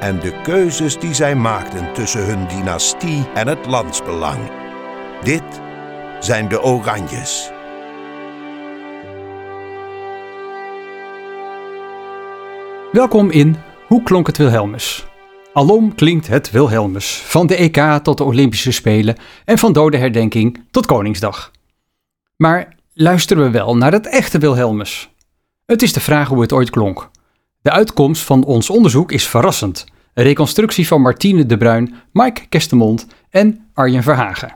En de keuzes die zij maakten tussen hun dynastie en het landsbelang. Dit zijn de Oranjes. Welkom in Hoe klonk het Wilhelmus? Alom klinkt het Wilhelmus, van de EK tot de Olympische Spelen en van dodenherdenking tot Koningsdag. Maar luisteren we wel naar het echte Wilhelmus? Het is de vraag hoe het ooit klonk. De uitkomst van ons onderzoek is verrassend. Een reconstructie van Martine de Bruin, Mike Kestemond en Arjen Verhagen.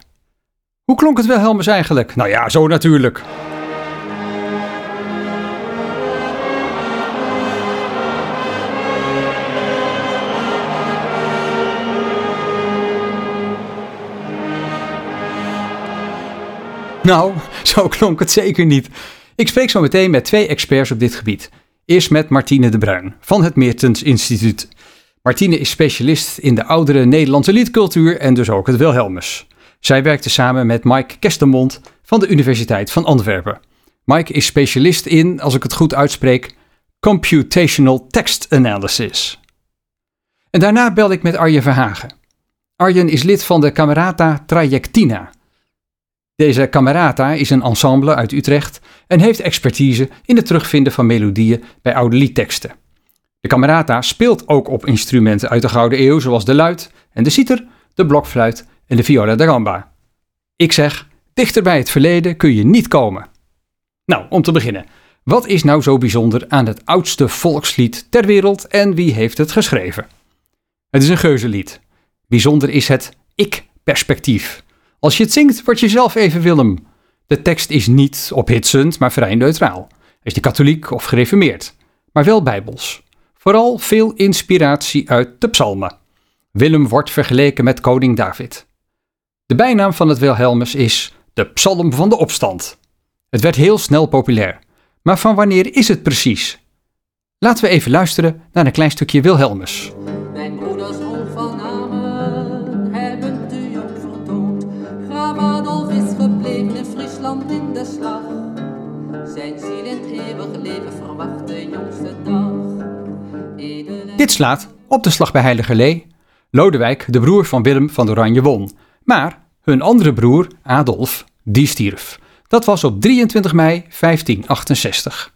Hoe klonk het Wilhelmus eigenlijk? Nou ja, zo natuurlijk. Nou, zo klonk het zeker niet. Ik spreek zo meteen met twee experts op dit gebied. Eerst met Martine de Bruin van het Meertens Instituut. Martine is specialist in de oudere Nederlandse liedcultuur en dus ook het Wilhelmus. Zij werkte samen met Mike Kestemond van de Universiteit van Antwerpen. Mike is specialist in, als ik het goed uitspreek, Computational Text Analysis. En daarna bel ik met Arjen Verhagen. Arjen is lid van de Camerata Trajectina, deze Camerata is een ensemble uit Utrecht en heeft expertise in het terugvinden van melodieën bij oude liedteksten. De Camerata speelt ook op instrumenten uit de Gouden Eeuw zoals de luid en de citer, de blokfluit en de viola da gamba. Ik zeg, dichter bij het verleden kun je niet komen. Nou, om te beginnen. Wat is nou zo bijzonder aan het oudste volkslied ter wereld en wie heeft het geschreven? Het is een geuzenlied. Bijzonder is het ik-perspectief. Als je het zingt, word je zelf even Willem. De tekst is niet ophitsend, maar vrij neutraal. Is je katholiek of gereformeerd, maar wel bijbels. Vooral veel inspiratie uit de psalmen. Willem wordt vergeleken met koning David. De bijnaam van het Wilhelmus is de psalm van de opstand. Het werd heel snel populair. Maar van wanneer is het precies? Laten we even luisteren naar een klein stukje Wilhelmus. Leven verwacht de dag. Dit slaat op de slag bij Heiligerlee. Lodewijk, de broer van Willem van Oranje, won. Maar hun andere broer, Adolf, die stierf. Dat was op 23 mei 1568.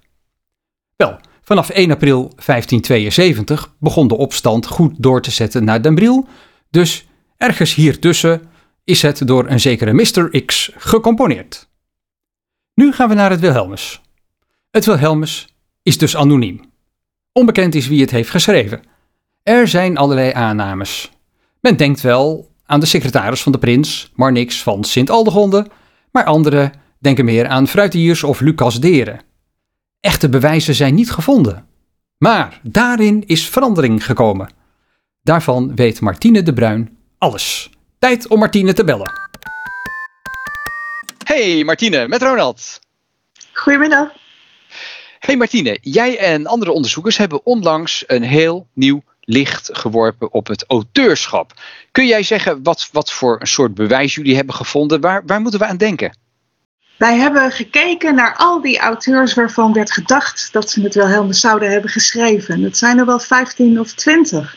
Wel, vanaf 1 april 1572 begon de opstand goed door te zetten naar Den Briel. Dus ergens hiertussen is het door een zekere Mr. X gecomponeerd. Nu gaan we naar het Wilhelmus. Het Wilhelmus is dus anoniem. Onbekend is wie het heeft geschreven. Er zijn allerlei aannames. Men denkt wel aan de secretaris van de prins, Marnix van Sint-Aldegonde, maar anderen denken meer aan Fruitiers of Lucas Deren. Echte bewijzen zijn niet gevonden. Maar daarin is verandering gekomen. Daarvan weet Martine de Bruin alles. Tijd om Martine te bellen. Hey Martine, met Ronald. Goedemiddag. Hey Martine, jij en andere onderzoekers hebben onlangs een heel nieuw licht geworpen op het auteurschap. Kun jij zeggen wat, wat voor een soort bewijs jullie hebben gevonden? Waar, waar moeten we aan denken? Wij hebben gekeken naar al die auteurs waarvan werd gedacht dat ze het wel helemaal zouden hebben geschreven. Het zijn er wel 15 of 20.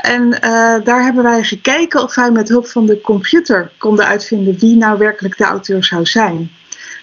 En uh, daar hebben wij gekeken of wij met hulp van de computer konden uitvinden wie nou werkelijk de auteur zou zijn.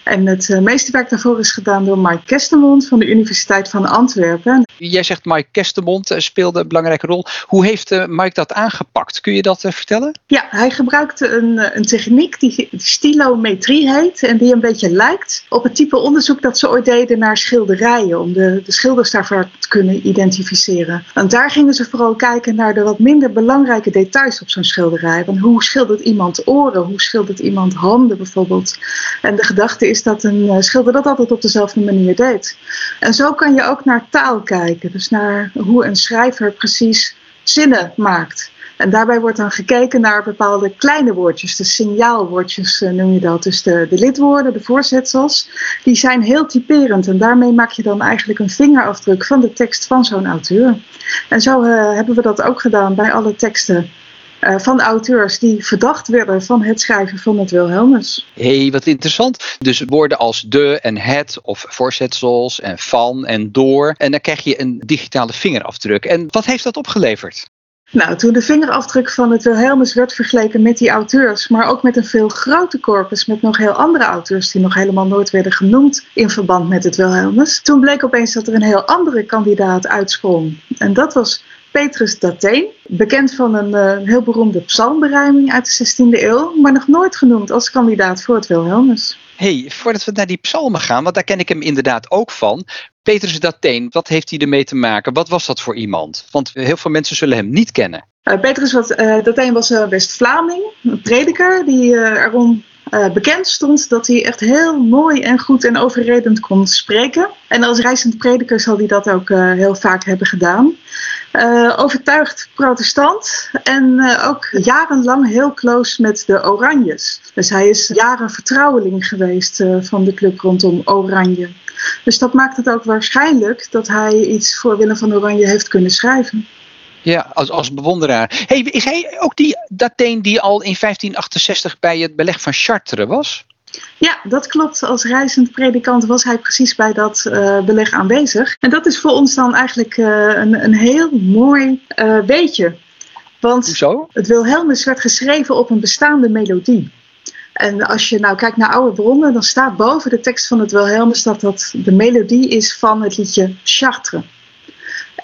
En het uh, meeste werk daarvoor is gedaan door Mike Kestemond van de Universiteit van Antwerpen. Jij zegt Mike Kestemond eh, speelde een belangrijke rol. Hoe heeft uh, Mike dat aangepakt? Kun je dat vertellen? Ja, hij gebruikte een, een techniek die stilometrie heet. En die een beetje lijkt op het type onderzoek dat ze ooit deden naar schilderijen. Om de, de schilders daarvoor te kunnen identificeren. Want daar gingen ze vooral kijken naar de wat minder belangrijke details op zo'n schilderij. Want hoe schildert iemand oren? Hoe schildert iemand handen bijvoorbeeld? En de gedachte is dat een eh, schilder dat altijd op dezelfde manier deed. En zo kan je ook naar taal kijken. Dus naar hoe een schrijver precies zinnen maakt. En daarbij wordt dan gekeken naar bepaalde kleine woordjes, de signaalwoordjes uh, noem je dat. Dus de, de lidwoorden, de voorzetsels, die zijn heel typerend. En daarmee maak je dan eigenlijk een vingerafdruk van de tekst van zo'n auteur. En zo uh, hebben we dat ook gedaan bij alle teksten van auteurs die verdacht werden van het schrijven van het Wilhelmus. Hé, hey, wat interessant. Dus woorden als de en het of voorzetsels en van en door. En dan krijg je een digitale vingerafdruk. En wat heeft dat opgeleverd? Nou, toen de vingerafdruk van het Wilhelmus werd vergeleken met die auteurs, maar ook met een veel groter corpus met nog heel andere auteurs die nog helemaal nooit werden genoemd in verband met het Wilhelmus, toen bleek opeens dat er een heel andere kandidaat uitsprong. En dat was Petrus Dateen, bekend van een uh, heel beroemde psalmberijming uit de 16e eeuw, maar nog nooit genoemd als kandidaat voor het Wilhelmus. hey, voordat we naar die psalmen gaan, want daar ken ik hem inderdaad ook van. Petrus Dateen, wat heeft hij ermee te maken? Wat was dat voor iemand? Want heel veel mensen zullen hem niet kennen. Uh, Petrus uh, Dateen was uh, West-Vlaming, een prediker die erom uh, bekend stond dat hij echt heel mooi en goed en overredend kon spreken. En als reizend prediker zal hij dat ook uh, heel vaak hebben gedaan. Uh, overtuigd protestant en ook jarenlang heel close met de Oranjes. Dus hij is jaren vertrouweling geweest van de club rondom Oranje. Dus dat maakt het ook waarschijnlijk dat hij iets voor Willem van Oranje heeft kunnen schrijven. Ja, als, als bewonderaar. Hey, is hij ook die Dateen die al in 1568 bij het beleg van Chartres was? Ja, dat klopt. Als reizend predikant was hij precies bij dat uh, beleg aanwezig. En dat is voor ons dan eigenlijk uh, een, een heel mooi uh, weetje. Want Hoezo? het Wilhelmus werd geschreven op een bestaande melodie. En als je nou kijkt naar oude bronnen, dan staat boven de tekst van het Wilhelmus dat dat de melodie is van het liedje Chartres.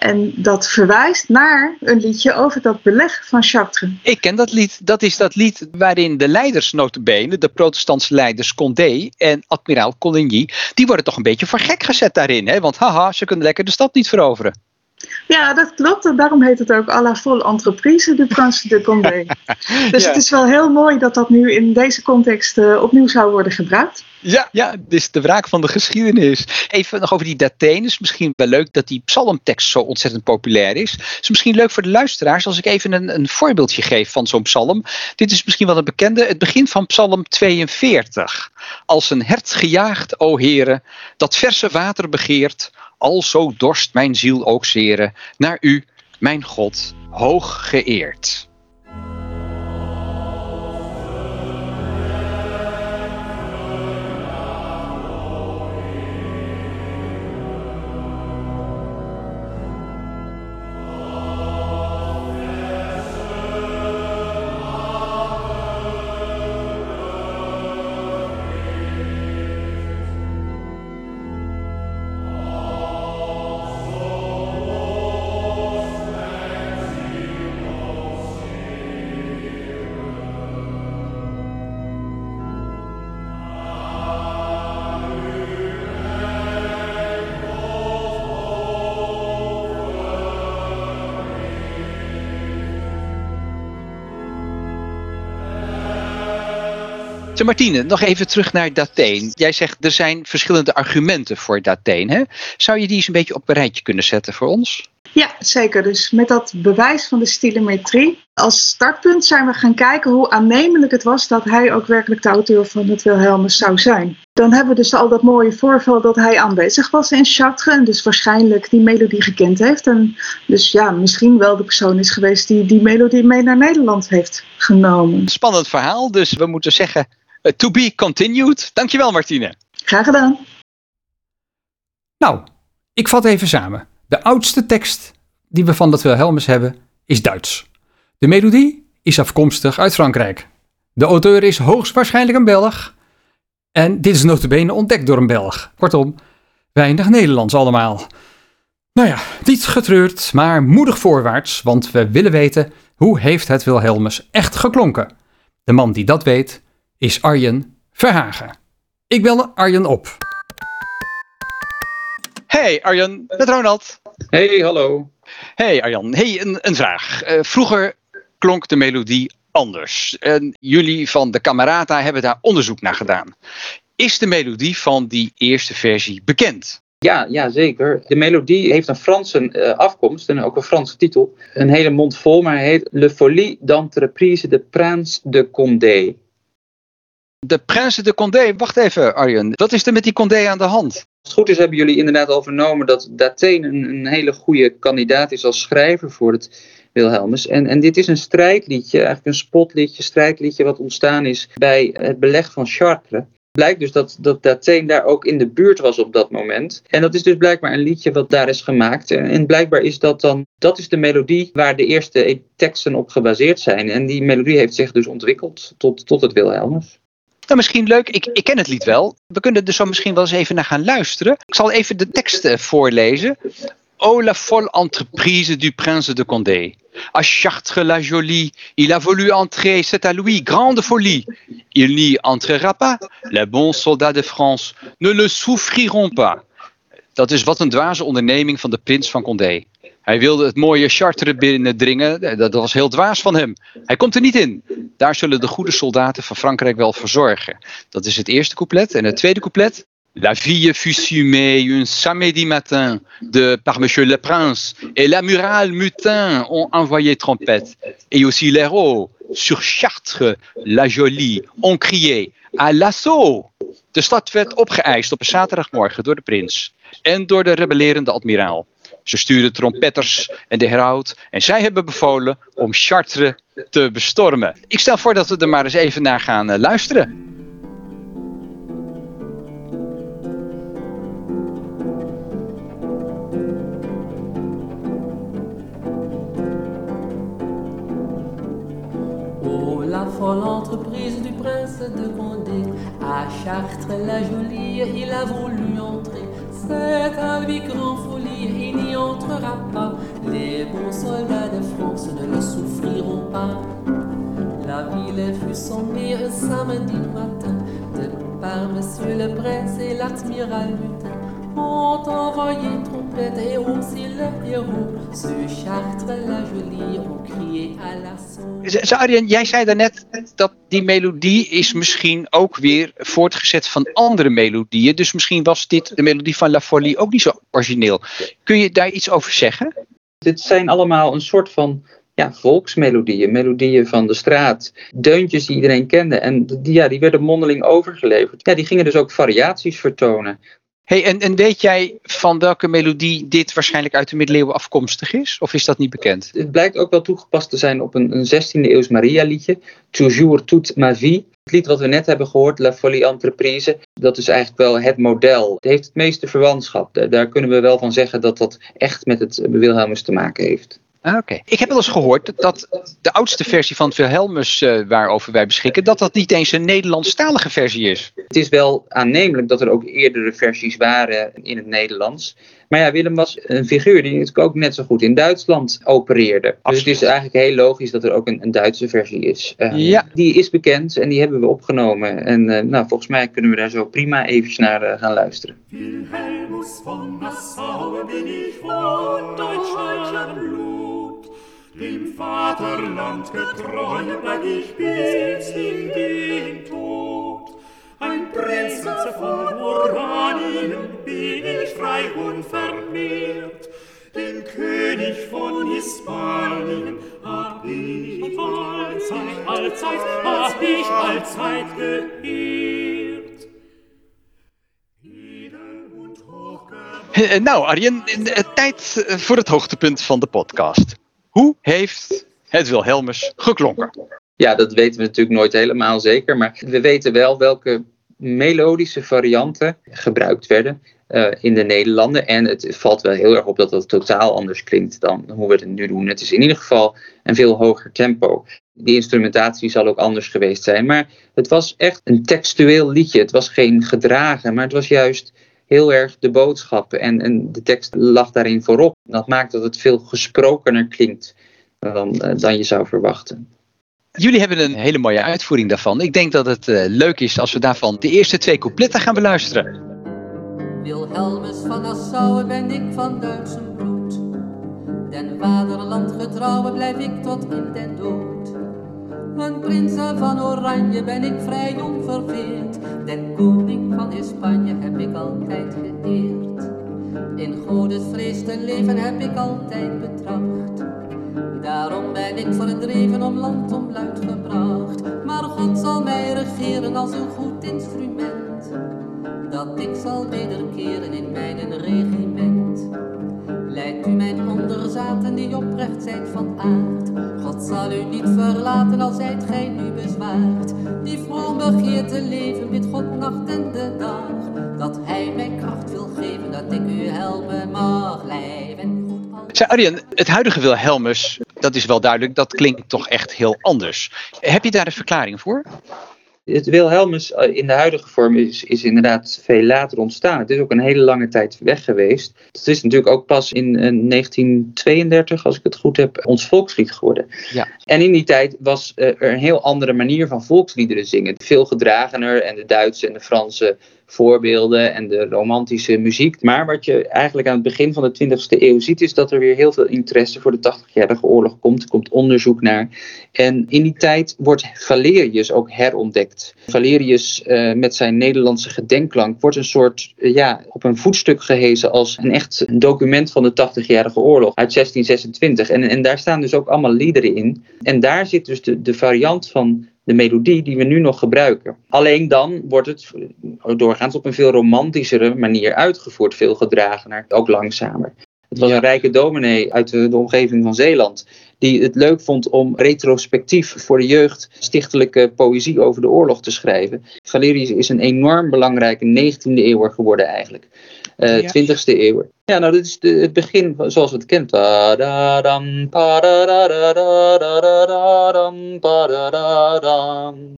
En dat verwijst naar een liedje over dat beleg van Chartres. Ik ken dat lied. Dat is dat lied waarin de leiders notabene, de protestantse leiders Condé en admiraal Coligny, die worden toch een beetje voor gek gezet daarin. Hè? Want haha, ze kunnen lekker de stad niet veroveren. Ja, dat klopt. En daarom heet het ook à la folle entreprise de Prince de Condé. dus ja. het is wel heel mooi dat dat nu in deze context uh, opnieuw zou worden gebruikt. Ja, ja, dit is de wraak van de geschiedenis. Even nog over die Dateen. is misschien wel leuk dat die psalmtekst zo ontzettend populair is. Het is misschien leuk voor de luisteraars als ik even een, een voorbeeldje geef van zo'n psalm. Dit is misschien wel een bekende. Het begin van psalm 42. Als een hert gejaagd, o heren, dat verse water begeert, alzo dorst mijn ziel ook zeren, naar u, mijn God, hoog geëerd. Zeg Martine, nog even terug naar Dateen. Jij zegt er zijn verschillende argumenten voor Dateen. Hè? Zou je die eens een beetje op een rijtje kunnen zetten voor ons? Ja, zeker. Dus met dat bewijs van de stilometrie als startpunt zijn we gaan kijken hoe aannemelijk het was dat hij ook werkelijk de auteur van het Wilhelmus zou zijn. Dan hebben we dus al dat mooie voorval dat hij aanwezig was in Chartres en dus waarschijnlijk die melodie gekend heeft. En dus ja, misschien wel de persoon is geweest die die melodie mee naar Nederland heeft genomen. Spannend verhaal, dus we moeten zeggen uh, to be continued. Dankjewel Martine. Graag gedaan. Nou, ik vat even samen. De oudste tekst die we van dat Wilhelmus hebben is Duits. De melodie is afkomstig uit Frankrijk. De auteur is hoogstwaarschijnlijk een Belg. En dit is notabene ontdekt door een Belg. Kortom, weinig Nederlands allemaal. Nou ja, niet getreurd, maar moedig voorwaarts, want we willen weten hoe heeft het Wilhelmus echt geklonken. De man die dat weet is Arjen Verhagen. Ik bel Arjen op. Hey Arjen, met Ronald. Hey, hallo. Hey Arjan, hey, een, een vraag. Uh, vroeger klonk de melodie anders. En jullie van de Camerata hebben daar onderzoek naar gedaan. Is de melodie van die eerste versie bekend? Ja, ja, zeker. De melodie heeft een Franse uh, afkomst en ook een Franse titel. Een hele mond vol, maar hij heet Le Folie d'entreprise de Prince de Condé. De Prince de Condé, wacht even Arjen. Wat is er met die Condé aan de hand? Het goed is hebben jullie inderdaad al vernomen dat Dateen een, hele goede kandidaat is als schrijver voor het Wilhelmus. En, en dit is een strijdliedje, eigenlijk een spotliedje, strijdliedje wat ontstaan is bij het beleg van Chartres blijkt dus dat, dat Dateen daar ook in de buurt was op dat moment. En dat is dus blijkbaar een liedje wat daar is gemaakt. En blijkbaar is dat dan, dat is de melodie waar de eerste teksten op gebaseerd zijn. En die melodie heeft zich dus ontwikkeld tot, tot het Wilhelmus. Nou, misschien leuk. Ik, ik ken het lied wel. We kunnen er zo misschien wel eens even naar gaan luisteren. Ik zal even de tekst eh, voorlezen. Oh la folle entreprise du prince de Condé. À Chartres la jolie, il a voulu entrer, c'est à lui, grande folie. Il n'y entrera pas. Les bons soldats de France ne le souffriront pas. Dat is wat een dwaze onderneming van de prins van Condé. Hij wilde het mooie Chartres binnendringen. Dat was heel dwaas van hem. Hij komt er niet in. Daar zullen de goede soldaten van Frankrijk wel verzorgen. Dat is het eerste couplet. En het tweede couplet. La fille fut un samedi matin de, par Monsieur le Prince, et l'amiral Mutin ont envoyé trompette. Et aussi l'héros, sur Chartres, la Jolie, ont crié à l'assaut. De stad werd opgeëist op een zaterdagmorgen door de prins en door de rebellerende admiraal. Ze stuurden trompetters en de heraut en zij hebben bevolen om Chartres te bestormen. Ik stel voor dat we er maar eens even naar gaan eh, luisteren. folle entreprise du prince de Condé. À Chartres la jolie, il a voulu entrer. À lui grand folie, il n'y entrera pas. Les bons soldats de France ne le souffriront pas. La ville fut sommée un samedi matin de par Monsieur le Prince et l'admiral Lutin ont envoyé trompette à l'assaut. Arjen, jij zei daarnet dat die melodie is misschien ook weer voortgezet van andere melodieën. Dus misschien was dit de melodie van La Folie ook niet zo origineel. Kun je daar iets over zeggen? Dit zijn allemaal een soort van ja, volksmelodieën, melodieën van de straat, deuntjes die iedereen kende. En die, ja, die werden mondeling overgeleverd. Ja, die gingen dus ook variaties vertonen. Hey, en, en weet jij van welke melodie dit waarschijnlijk uit de middeleeuwen afkomstig is? Of is dat niet bekend? Het blijkt ook wel toegepast te zijn op een, een 16e eeuws Maria-liedje. Toujours toute ma vie. Het lied wat we net hebben gehoord, La Folie Entreprise, dat is eigenlijk wel het model. Het heeft het meeste verwantschap. Daar kunnen we wel van zeggen dat dat echt met het Wilhelmus te maken heeft. Ah, oké. Ik heb wel eens gehoord dat de oudste versie van het Wilhelmus uh, waarover wij beschikken, dat dat niet eens een Nederlandstalige versie is. Het is wel aannemelijk dat er ook eerdere versies waren in het Nederlands. Maar ja, Willem was een figuur die natuurlijk ook net zo goed in Duitsland opereerde. Dus het is eigenlijk heel logisch dat er ook een, een Duitse versie is. Uh, ja. Die is bekend en die hebben we opgenomen. En uh, nou, volgens mij kunnen we daar zo prima even naar uh, gaan luisteren. Wilhelmus Nassau deutscher Dem Vaterland getreu bleib ich bis in den Tod. Ein Prinz von Oranien bin ich frei und vermehrt. Den König von Hispanien hab ich allzeit, allzeit, hab ich allzeit geehrt. Nou, Arjen, tijd voor het hoogtepunt van de podcast. Hoe heeft het Wilhelmus geklonken? Ja, dat weten we natuurlijk nooit helemaal zeker. Maar we weten wel welke melodische varianten gebruikt werden uh, in de Nederlanden. En het valt wel heel erg op dat dat totaal anders klinkt dan hoe we het nu doen. Het is in ieder geval een veel hoger tempo. Die instrumentatie zal ook anders geweest zijn. Maar het was echt een textueel liedje. Het was geen gedragen, maar het was juist heel erg de boodschap. En, en de tekst lag daarin voorop. Dat maakt dat het veel gesprokener klinkt dan, uh, dan je zou verwachten. Jullie hebben een hele mooie uitvoering daarvan. Ik denk dat het uh, leuk is als we daarvan de eerste twee coupletten gaan beluisteren. Wilhelmus van Nassau ben ik van Duitse bloed. Den vaderland getrouwe blijf ik tot in den dood. Een prins van Oranje ben ik vrij onverveerd. Den koning van Spanje heb ik altijd geëerd. In godesvrees te leven heb ik altijd betracht. Daarom ben ik verdreven om land om luid gebracht. Maar God zal mij regeren als een goed instrument. Dat ik zal wederkeren in mijn regiment. Leidt u mijn onderzaten die oprecht zijn van aard. Niet verlaten al zijt gij nu bezwaard. Die vroom begeert te leven, bid God nacht en de dag. Dat hij mij kracht wil geven, dat ik u helpen mag. Lijf en goed Arjen, het huidige Wilhelmus, dat is wel duidelijk, dat klinkt toch echt heel anders. Heb je daar een verklaring voor? Het Wilhelmus eh, in de huidige vorm is, is inderdaad veel later ontstaan. Het is ook een hele lange tijd weg geweest. Het is natuurlijk ook pas in eh, 1932, als ik het goed heb, ons volkslied geworden. Ja. En in die tijd was eh, er een heel andere manier van volksliederen zingen. Veel gedragener en de Duitse en de Franse voorbeelden en de romantische muziek. Maar wat je eigenlijk aan het begin van de 20e eeuw ziet, is dat er weer heel veel interesse voor de 80-jarige oorlog komt. Er komt onderzoek naar. En in die tijd wordt Valerius ook herontdekt. Valerius eh, met zijn Nederlandse gedenkklank wordt een soort, eh, ja, op een voetstuk gehezen als een echt document van de 80-jarige oorlog uit 1626. En, en daar staan dus ook allemaal liederen in. En daar zit dus de, de variant van de melodie die we nu nog gebruiken. Alleen dan wordt het doorgaans op een veel romantischere manier uitgevoerd, veel gedragener, ook langzamer. Het was een rijke dominee uit de, de omgeving van Zeeland, die het leuk vond om retrospectief voor de jeugd stichtelijke poëzie over de oorlog te schrijven. Valerius is een enorm belangrijke 19e eeuwer geworden eigenlijk. Eh Ja. 20e eeuw. Ja, nou, dit is de, het begin van- zoals we het kennen.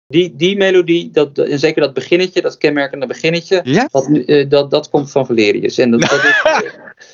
Die, die melodie, dat, en zeker dat beginnetje, dat kenmerkende beginnetje, Ja? dat, eh, dat, dat komt van Valerius. En dat, dat is, eh,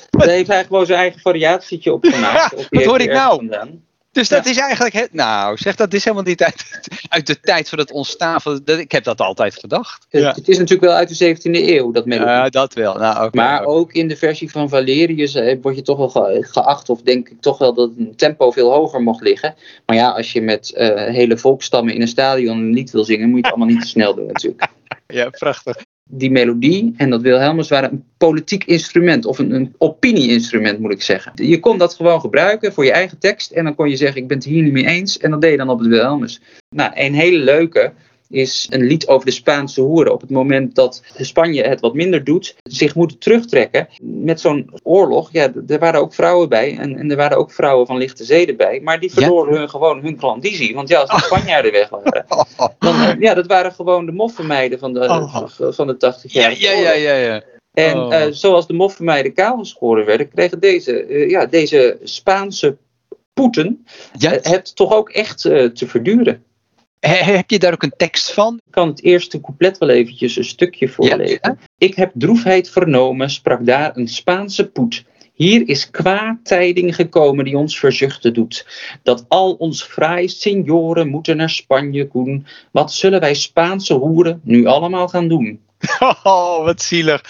daar heeft hij gewoon zijn eigen variatietje op gemaakt. Wat hoor ik nou? vandaan. Dus dat is eigenlijk, het, nou zeg, dat is helemaal niet uit, uit de tijd van het ontstaan van, dat, ik heb dat altijd gedacht. Het, Ja. het is natuurlijk wel uit de 17e eeuw, dat melodie. Ja, dat wel. Nou, oké, Maar ook in de versie van Valerius eh, word je toch wel ge- geacht, of denk ik toch wel dat het tempo veel hoger mocht liggen. Maar ja, als je met eh, hele volkstammen in een stadion een lied wil zingen, moet je het allemaal niet te snel doen natuurlijk. Ja, prachtig. Die melodie en dat Wilhelmus waren een politiek instrument, of een, een opinie-instrument moet ik zeggen. Je kon dat gewoon gebruiken voor je eigen tekst en dan kon je zeggen ik ben het hier niet mee eens en dat deed je dan op het Wilhelmus. Nou, een hele leuke is een lied over de Spaanse hoeren. Op het moment dat Spanje het wat minder doet, zich moeten terugtrekken met zo'n oorlog. Ja, er waren ook vrouwen bij en, en er waren ook vrouwen van lichte zeden bij. Maar die Ja. verloren hun gewoon hun klandizie. Want ja, als de Spanjaarden weg waren, Oh, dan, eh, ja, dat waren gewoon de moffenmeiden van de, Oh. van de 80 Ja, jaar. ja, ja, ja, ja. En Oh. eh, zoals de moffenmeiden kaal geschoren werden, kregen deze, eh, ja, deze Spaanse poeten ja. eh, het toch ook echt te verduren. He- heb je daar ook een tekst van? Ik kan het eerste couplet wel eventjes een stukje voorlezen. Ja. Ik heb droefheid vernomen, sprak daar een Spaanse poet. Hier is kwaad tijding gekomen die ons verzuchten doet. Dat al ons fraai senioren moeten naar Spanje koen. Wat zullen wij Spaanse hoeren nu allemaal gaan doen? Oh, wat zielig.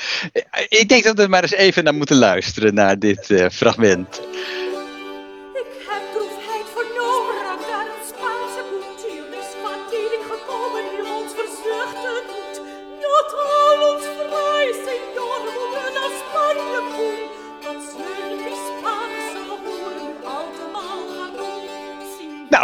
Ik denk dat we maar eens even naar moeten luisteren naar dit eh, fragment.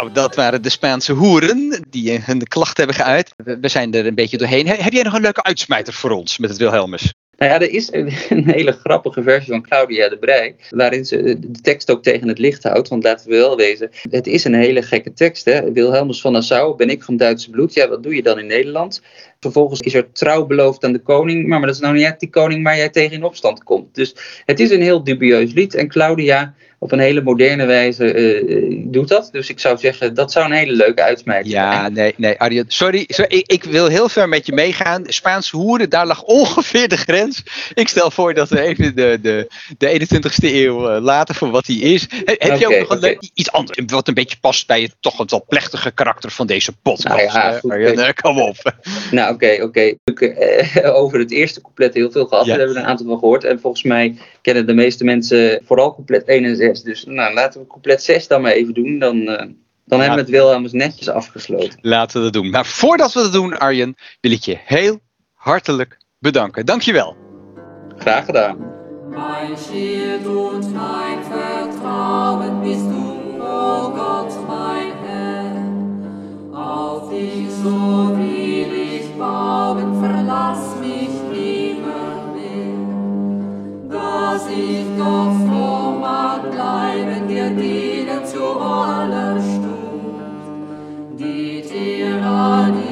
Nou, dat waren de Spaanse hoeren die eh, hun klacht hebben geuit. We zijn er een beetje doorheen. He- Heb jij nog een leuke uitsmijter voor ons met het Wilhelmus? Nou ja, er is een hele grappige versie van Claudia de Brij, waarin ze de tekst ook tegen het licht houdt. Want laten we wel wezen, het is een hele gekke tekst. Hè? Wilhelmus van Nassau, ben ik van Duitse bloed? Ja, wat doe je dan in Nederland? Vervolgens is er trouw beloofd aan de koning, maar, maar dat is nou niet die koning waar jij tegen in opstand komt. Dus het is een heel dubieus lied en Claudia op een hele moderne wijze eh, eh, doet dat. Dus ik zou zeggen, dat zou een hele leuke uitsmijting zijn. Ja, nee, nee, Arjen. Sorry, sorry ik, ik wil heel ver met je meegaan. Spaanse hoeren, daar lag ongeveer de grens. Ik stel voor dat we even de, de, de 21ste eeuw eh, laten voor wat die is. He- heb je ook nog een oké. leuk- iets anders wat een beetje past bij het toch wat wel plechtige karakter van deze podcast? Nou ja, goed, Arjen? kom op. Nou, oké, oké. Eh, over het eerste couplet heel veel gehad. Ja. Hebben we een aantal van gehoord. En volgens mij kennen de meeste mensen vooral couplet 1 en 6. Dus nou, laten we couplet 6 dan maar even doen. Dan, eh, dan hebben we het Wilhelmus netjes afgesloten. Laten we dat doen. Maar voordat we dat doen, Arjen, wil ik je heel hartelijk bedanken. Dankjewel. Graag gedaan. Mijn Schild und mein Vertrauen bist du, o oh Gott, mein Herr. Auf dich Glauben verlass mich nimmermehr, dass ich doch froh mag bleiben, dir dienen zu aller Stund, die dir Tyrannie.